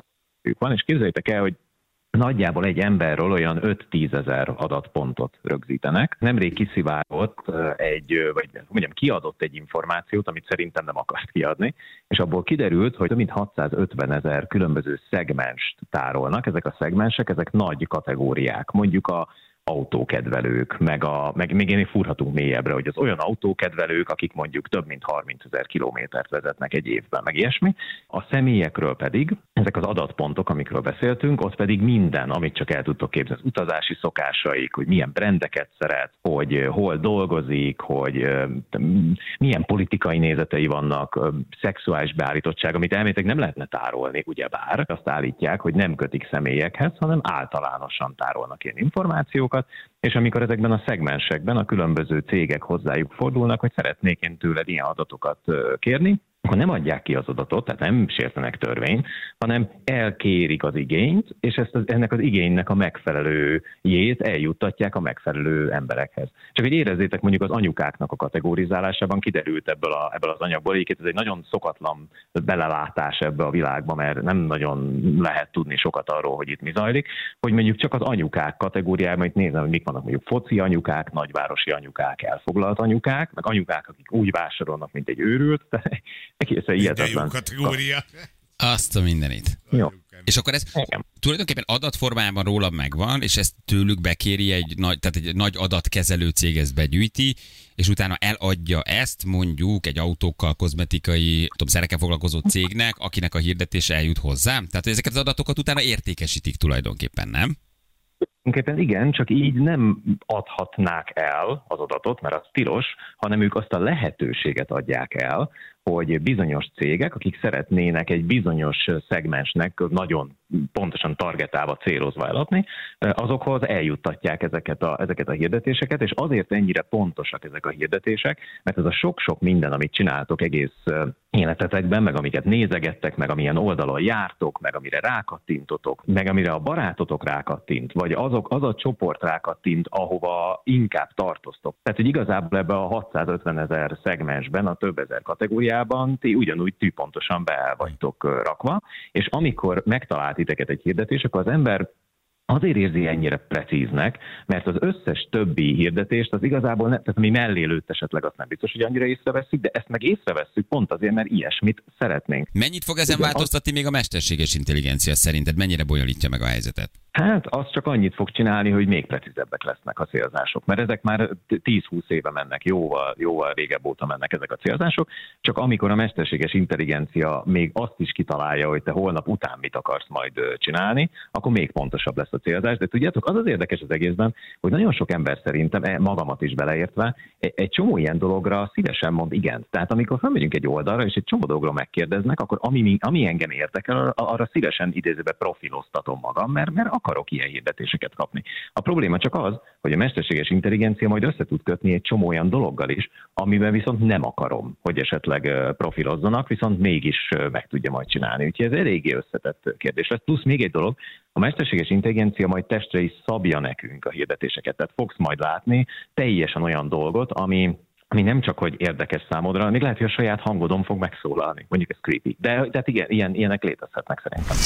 van, és képzeljétek el, hogy Nagyjából egy emberről olyan 5-10 ezer adatpontot rögzítenek. Nemrég kiszivárgott egy, vagy mondjam, kiadott egy információt, amit szerintem nem akart kiadni, és abból kiderült, hogy több mint 650 ezer különböző szegmenst tárolnak. Ezek a szegmensek, ezek nagy kategóriák. Mondjuk a autókedvelők, meg, a, meg még én furhatunk mélyebbre, hogy az olyan autókedvelők, akik mondjuk több mint 30 ezer kilométert vezetnek egy évben, meg ilyesmi. A személyekről pedig, ezek az adatpontok, amikről beszéltünk, ott pedig minden, amit csak el tudtok képzelni, az utazási szokásaik, hogy milyen brendeket szeret, hogy eh, hol dolgozik, hogy eh, milyen politikai nézetei vannak, eh, szexuális beállítottság, amit elméletek nem lehetne tárolni, ugyebár. Azt állítják, hogy nem kötik személyekhez, hanem általánosan tárolnak ilyen információkat, és amikor ezekben a szegmensekben a különböző cégek hozzájuk fordulnak, hogy szeretnék én tőled ilyen adatokat kérni, akkor nem adják ki az adatot, tehát nem sértenek törvényt, hanem elkérik az igényt, és ezt az, ennek az igénynek a megfelelő jét eljuttatják a megfelelő emberekhez. Csak hogy érezzétek mondjuk az anyukáknak a kategorizálásában kiderült ebből, a, ebből az anyagból, egyébként ez egy nagyon szokatlan belelátás ebbe a világba, mert nem nagyon lehet tudni sokat arról, hogy itt mi zajlik, hogy mondjuk csak az anyukák kategóriában, itt nézem, hogy mik vannak mondjuk foci anyukák, nagyvárosi anyukák, elfoglalt anyukák, meg anyukák, akik úgy vásárolnak, mint egy őrült, De jó hihetetlen. kategória. Azt a mindenit. Jó. És akkor ez Igen. tulajdonképpen adatformájában rólam megvan, és ezt tőlük bekéri egy nagy, tehát egy nagy adatkezelő cég ezt begyűjti, és utána eladja ezt mondjuk egy autókkal, kozmetikai, tudom, szerekkel foglalkozó cégnek, akinek a hirdetése eljut hozzám. Tehát hogy ezeket az adatokat utána értékesítik tulajdonképpen, nem? Tulajdonképpen igen, csak így nem adhatnák el az adatot, mert az tilos, hanem ők azt a lehetőséget adják el, hogy bizonyos cégek, akik szeretnének egy bizonyos szegmensnek nagyon pontosan targetálva, célozva eladni, azokhoz eljuttatják ezeket a, ezeket a hirdetéseket, és azért ennyire pontosak ezek a hirdetések, mert ez a sok-sok minden, amit csináltok egész életetekben, meg amiket nézegettek, meg amilyen oldalon jártok, meg amire rákattintotok, meg amire a barátotok rákattint, vagy azok, az a csoport rákattint, ahova inkább tartoztok. Tehát, hogy igazából ebbe a 650 ezer szegmensben, a több ezer kategóriában ti ugyanúgy tűpontosan be vagytok rakva, és amikor megtalált titeket egy hirdetés, akkor az ember azért érzi ennyire precíznek, mert az összes többi hirdetést az igazából, ne, tehát ami mellé lőtt esetleg, azt nem biztos, hogy annyira észreveszünk, de ezt meg észrevesszük pont azért, mert ilyesmit szeretnénk. Mennyit fog ezen Igen, változtatni még a mesterséges intelligencia szerinted? Mennyire bonyolítja meg a helyzetet? Hát az csak annyit fog csinálni, hogy még precízebbek lesznek a célzások, mert ezek már 10-20 éve mennek, jóval, jóval régebb óta mennek ezek a célzások, csak amikor a mesterséges intelligencia még azt is kitalálja, hogy te holnap után mit akarsz majd csinálni, akkor még pontosabb lesz a célzás. De tudjátok, az az érdekes az egészben, hogy nagyon sok ember szerintem, e, magamat is beleértve, e- egy csomó ilyen dologra szívesen mond igent. Tehát amikor felmegyünk egy oldalra, és egy csomó dologról megkérdeznek, akkor ami, mi- ami engem érdekel, arra, szívesen idézőbe profiloztatom magam, mert, mert akarok ilyen hirdetéseket kapni. A probléma csak az, hogy a mesterséges intelligencia majd össze tud kötni egy csomó olyan dologgal is, amiben viszont nem akarom, hogy esetleg profilozzanak, viszont mégis meg tudja majd csinálni. Úgyhogy ez eléggé összetett kérdés lesz. Plusz még egy dolog, a mesterséges intelligencia majd testre is szabja nekünk a hirdetéseket. Tehát fogsz majd látni teljesen olyan dolgot, ami ami nem csak, hogy érdekes számodra, még lehet, hogy a saját hangodon fog megszólalni. Mondjuk ez creepy. De tehát igen, ilyen, ilyenek létezhetnek szerintem.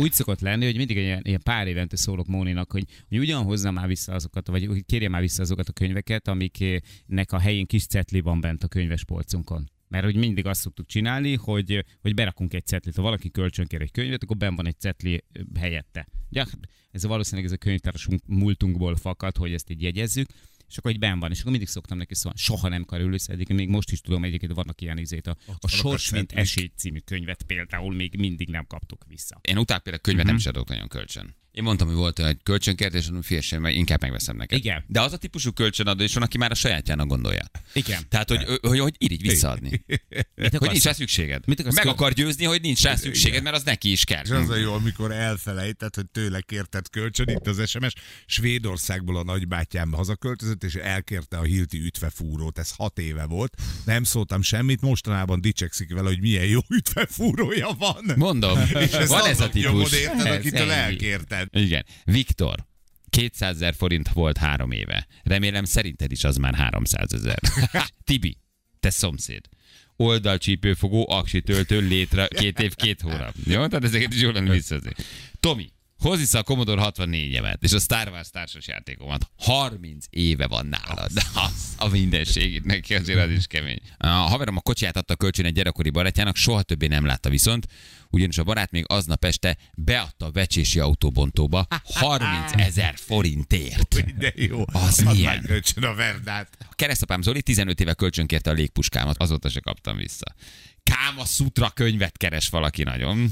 Úgy szokott lenni, hogy mindig ilyen, ilyen pár évente szólok Móninak, hogy, hogy ugyan hozza már vissza azokat, vagy kérje már vissza azokat a könyveket, amiknek a helyén kis cetli van bent a könyvespolcunkon. Mert hogy mindig azt szoktuk csinálni, hogy, hogy berakunk egy cetlit. Ha valaki kölcsön kér egy könyvet, akkor benn van egy cetli helyette. Ugye, ez valószínűleg ez a könyvtárosunk múltunkból fakad, hogy ezt így jegyezzük, és akkor egy benn van, és akkor mindig szoktam neki szólni, soha nem kerül össze, eddig még most is tudom, egyébként vannak ilyen izét, a, a Sors, mint esély című könyvet például még mindig nem kaptuk vissza. Én utána például könyvet Mhm. nem is adok nagyon kölcsön. Én mondtam, hogy volt egy kölcsönkértés, mondom, fiesen, mert inkább megveszem neked. Igen. De az a típusú kölcsönadó is van, aki már a sajátjának gondolja. Igen. Tehát, hogy, hogy, hogy irigy visszaadni. hogy nincs rá szükséged. Mit akarsz Meg akar győzni, hogy nincs rá szükséged, mert az neki is kell. És az a jó, amikor elfelejtett, hogy tőle kérted kölcsön, itt az SMS, Svédországból a nagybátyám hazaköltözött, és elkérte a Hilti ütvefúrót, ez hat éve volt. Nem szóltam semmit, mostanában dicsekszik vele, hogy milyen jó ütvefúrója van. Mondom, És ezt van ez a típus. érted, Ez akitől ennyi. Elkérted. Igen. Viktor, 200 ezer forint volt három éve. Remélem szerinted is az már 300 ezer. Tibi, te szomszéd. Oldalcsípőfogó, aksi töltő, létre, két év, két hónap. Jó? Tehát ezeket is jól lenne visszazni. Tomi, hozz vissza a Commodore 64-emet, és a Star Wars társas játékomat. 30 éve van nálad. Az, a mindenségét neki azért az is kemény. A haverom a kocsiját adta kölcsön egy gyerekkori barátjának, soha többé nem látta viszont, ugyanis a barát még aznap este beadta a vecsési autóbontóba 30 ezer forintért. De jó. Az milyen? kölcsön a verdát. A keresztapám Zoli 15 éve kölcsön kérte a légpuskámat, azóta se kaptam vissza. Káma Sutra könyvet keres valaki nagyon.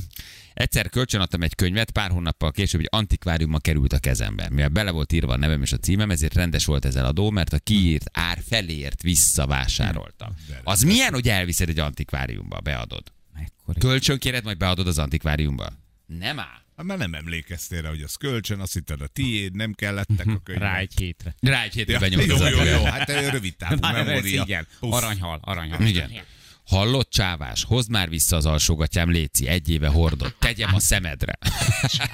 Egyszer kölcsön adtam egy könyvet, pár hónappal később egy antikváriumba került a kezembe. Mivel bele volt írva a nevem és a címem, ezért rendes volt ez adó, mert a kiírt ár feléért visszavásároltam. Az milyen, hogy elviszed egy antikváriumba, beadod? Mekkora. Kölcsön kéred, majd beadod az antikváriumba? Nem áll. Hát már nem emlékeztél rá, hogy az kölcsön, azt hitted a tiéd, nem kellettek a könyvek. Rá egy hétre. Rá egy hétre Ja, benyomod jó, jó, jó, antikváriumba. hát eh, rövid távú memória. igen. Uff. Aranyhal, aranyhal. Igen. Hallott csávás, hozd már vissza az alsógatyám, Léci, egy éve hordott, tegyem a szemedre.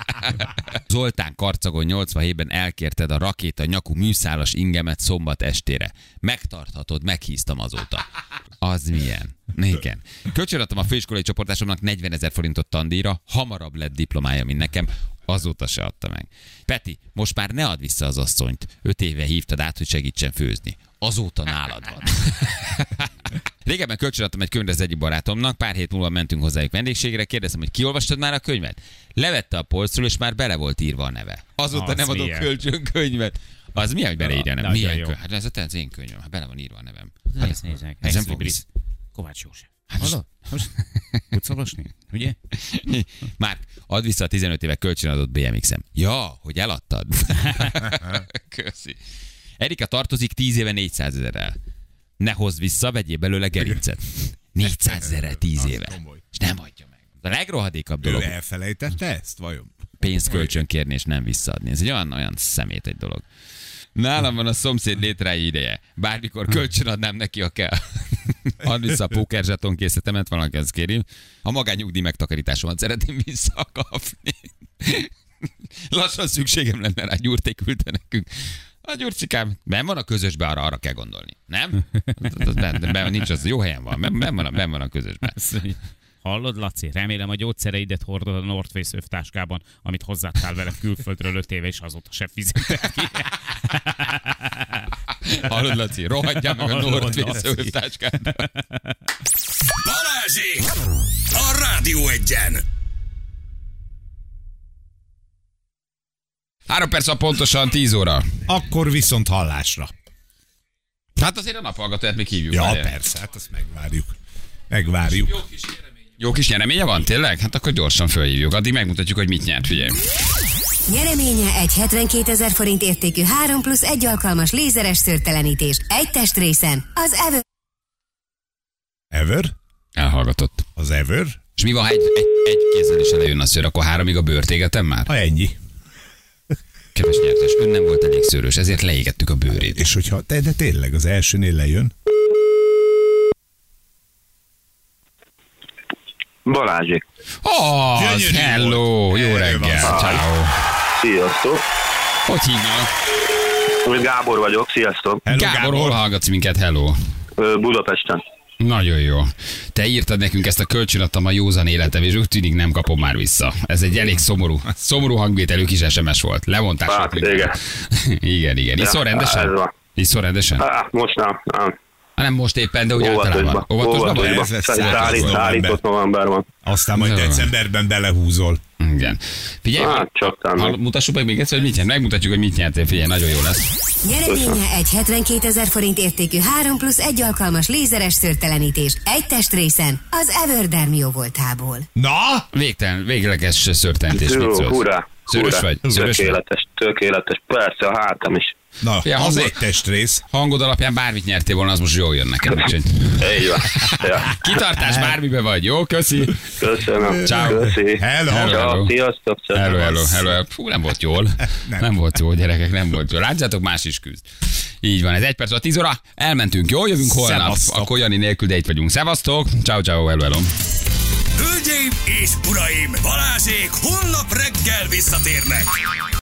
Zoltán Karcagon 87-ben elkérted a rakéta nyakú műszálas ingemet szombat estére. Megtarthatod, meghíztam azóta. Az milyen? Igen. Kölcsönadtam a főiskolai csoportásomnak 40 ezer forintot tandíjra, hamarabb lett diplomája, mint nekem, azóta se adta meg. Peti, most már ne add vissza az asszonyt. Öt éve hívtad át, hogy segítsen főzni. Azóta nálad van. Régebben kölcsönadtam egy könyvet az egyik barátomnak, pár hét múlva mentünk hozzájuk vendégségre, kérdeztem, hogy kiolvastad már a könyvet? Levette a polcról, és már bele volt írva a neve. Azóta Az nem adok kölcsön könyvet. Az mi, hogy beleírja? Nagyon Milyen könyv? Hát ez az én könyvem, hát bele van írva a nevem. Nézd, nézd meg. Ez nem fog. Kovács József. Hallod? Most tudsz olvasni? Ugye? Már add vissza a 15 éve kölcsönadott BMX-em. Ja, hogy eladtad. Köszi. Erika tartozik 10 éve 400 ezerrel. Ne hozz vissza, vegyél belőle gerincet. 400 ezerrel 10 Az éve. És nem adja meg. A legrohadékabb Ő dolog elfelejtette ezt, vajon? pénzt kölcsön kérni és nem visszaadni. Ez egy olyan, olyan szemét egy dolog. Nálam van a szomszéd létrái ideje. Bármikor kölcsön adnám neki, ha kell. Add vissza a pókerzsaton készletemet, valaki azt kéri. A magányugdíj megtakarításomat szeretném visszakapni. Lassan szükségem lenne rá, gyurték küldte nekünk. A gyurcikám, ben van a közösbe, arra, arra kell gondolni. Nem? Ben, ben, nincs az, jó helyen van, ben, ben, van, a, ben van a mondja, Hallod, Laci? Remélem a gyógyszereidet hordod a North Face övtáskában, amit hozzátál vele külföldről öt éve, és azóta se fizetett ki. Hallod, Laci? Rohadjál meg a North Face Laci. övtáskát. Balázsék! A Rádió Egyen! Három perc a pontosan 10 óra. Akkor viszont hallásra. Hát azért a naphallgatóját még hívjuk. Ja, várjál. persze, hát azt megvárjuk. Megvárjuk. Jó kis nyereménye van, tényleg? Hát akkor gyorsan fölhívjuk. Addig megmutatjuk, hogy mit nyert, figyelj. Nyereménye egy 72 ezer forint értékű 3 plusz 1 alkalmas lézeres szőrtelenítés. Egy testrészen. Az Ever Ever? Elhallgatott. Az Ever? És mi van, ha egy, egy, egy kézzel is elejön a szőr, akkor háromig a bőrt égetem már? Ha ennyi. Kedves nyertes, ön nem volt elég szőrös, ezért leégettük a bőrét. És hogyha, de, de tényleg az elsőnél lejön. Balázsék. Oh, Gyönyörű hello, volt. jó reggel, ciao. Sziasztok. Hogy hívnak? Gábor vagyok, sziasztok. Hello, Gábor, hol hallgatsz minket, hello? Budapesten. Nagyon jó. Te írtad nekünk ezt a kölcsönadtam a józan életem, és úgy tűnik nem kapom már vissza. Ez egy elég szomorú, szomorú hangvételű kis SMS volt. Levontás Hát, igen. igen, igen. Iszol Ja, rendesen? ez van. Iszol rendesen? Á, most nem, nem. Ha nem most éppen, de úgy általában. Óvatosba. Óvatosban vagy? Ez lesz Szállít- száraz szállít- november. Szállított november van. Aztán majd decemberben belehúzol. Igen. Figyelj, Hát, csak hall, mutassuk meg még egyszer, hogy mit nyert. Megmutatjuk, hogy mit nyertél. Figyelj, nagyon jó lesz. Nyereménye egy 72 ezer forint értékű 3 plusz 1 alkalmas lézeres szőrtelenítés. Egy testrészen. Az Everderm jó voltából. Na? Végtelen, végleges szörtentés. Mit Jó, szólsz? hurrá. Szörös vagy? Szörös vagy? Tökéletes, tökéletes. Persze, a hátam is. Na, Ja, az hangod- egy testrész. Hangod alapján bármit nyertél volna, az most jól jön nekem. Úgyhogy Így van. Ja. kitartás bármibe vagy. Jó, köszi. Köszönöm. Ciao. Köszi. Hello. Hello. Ciao, sziasztok. Hello, hello, hello. Fú, nem volt jól. Nem. Nem. volt jó, gyerekek, nem volt jó. Látjátok, más is küzd. Így van, ez egy perc, a 10 óra. Elmentünk, jó? Jövünk holnap. Szevasztok. Akkor Jani nélkül, de itt vagyunk. Szevasztok. Ciao, ciao, hello, hello. Hölgyeim és uraim, Balázsék holnap reggel visszatérnek.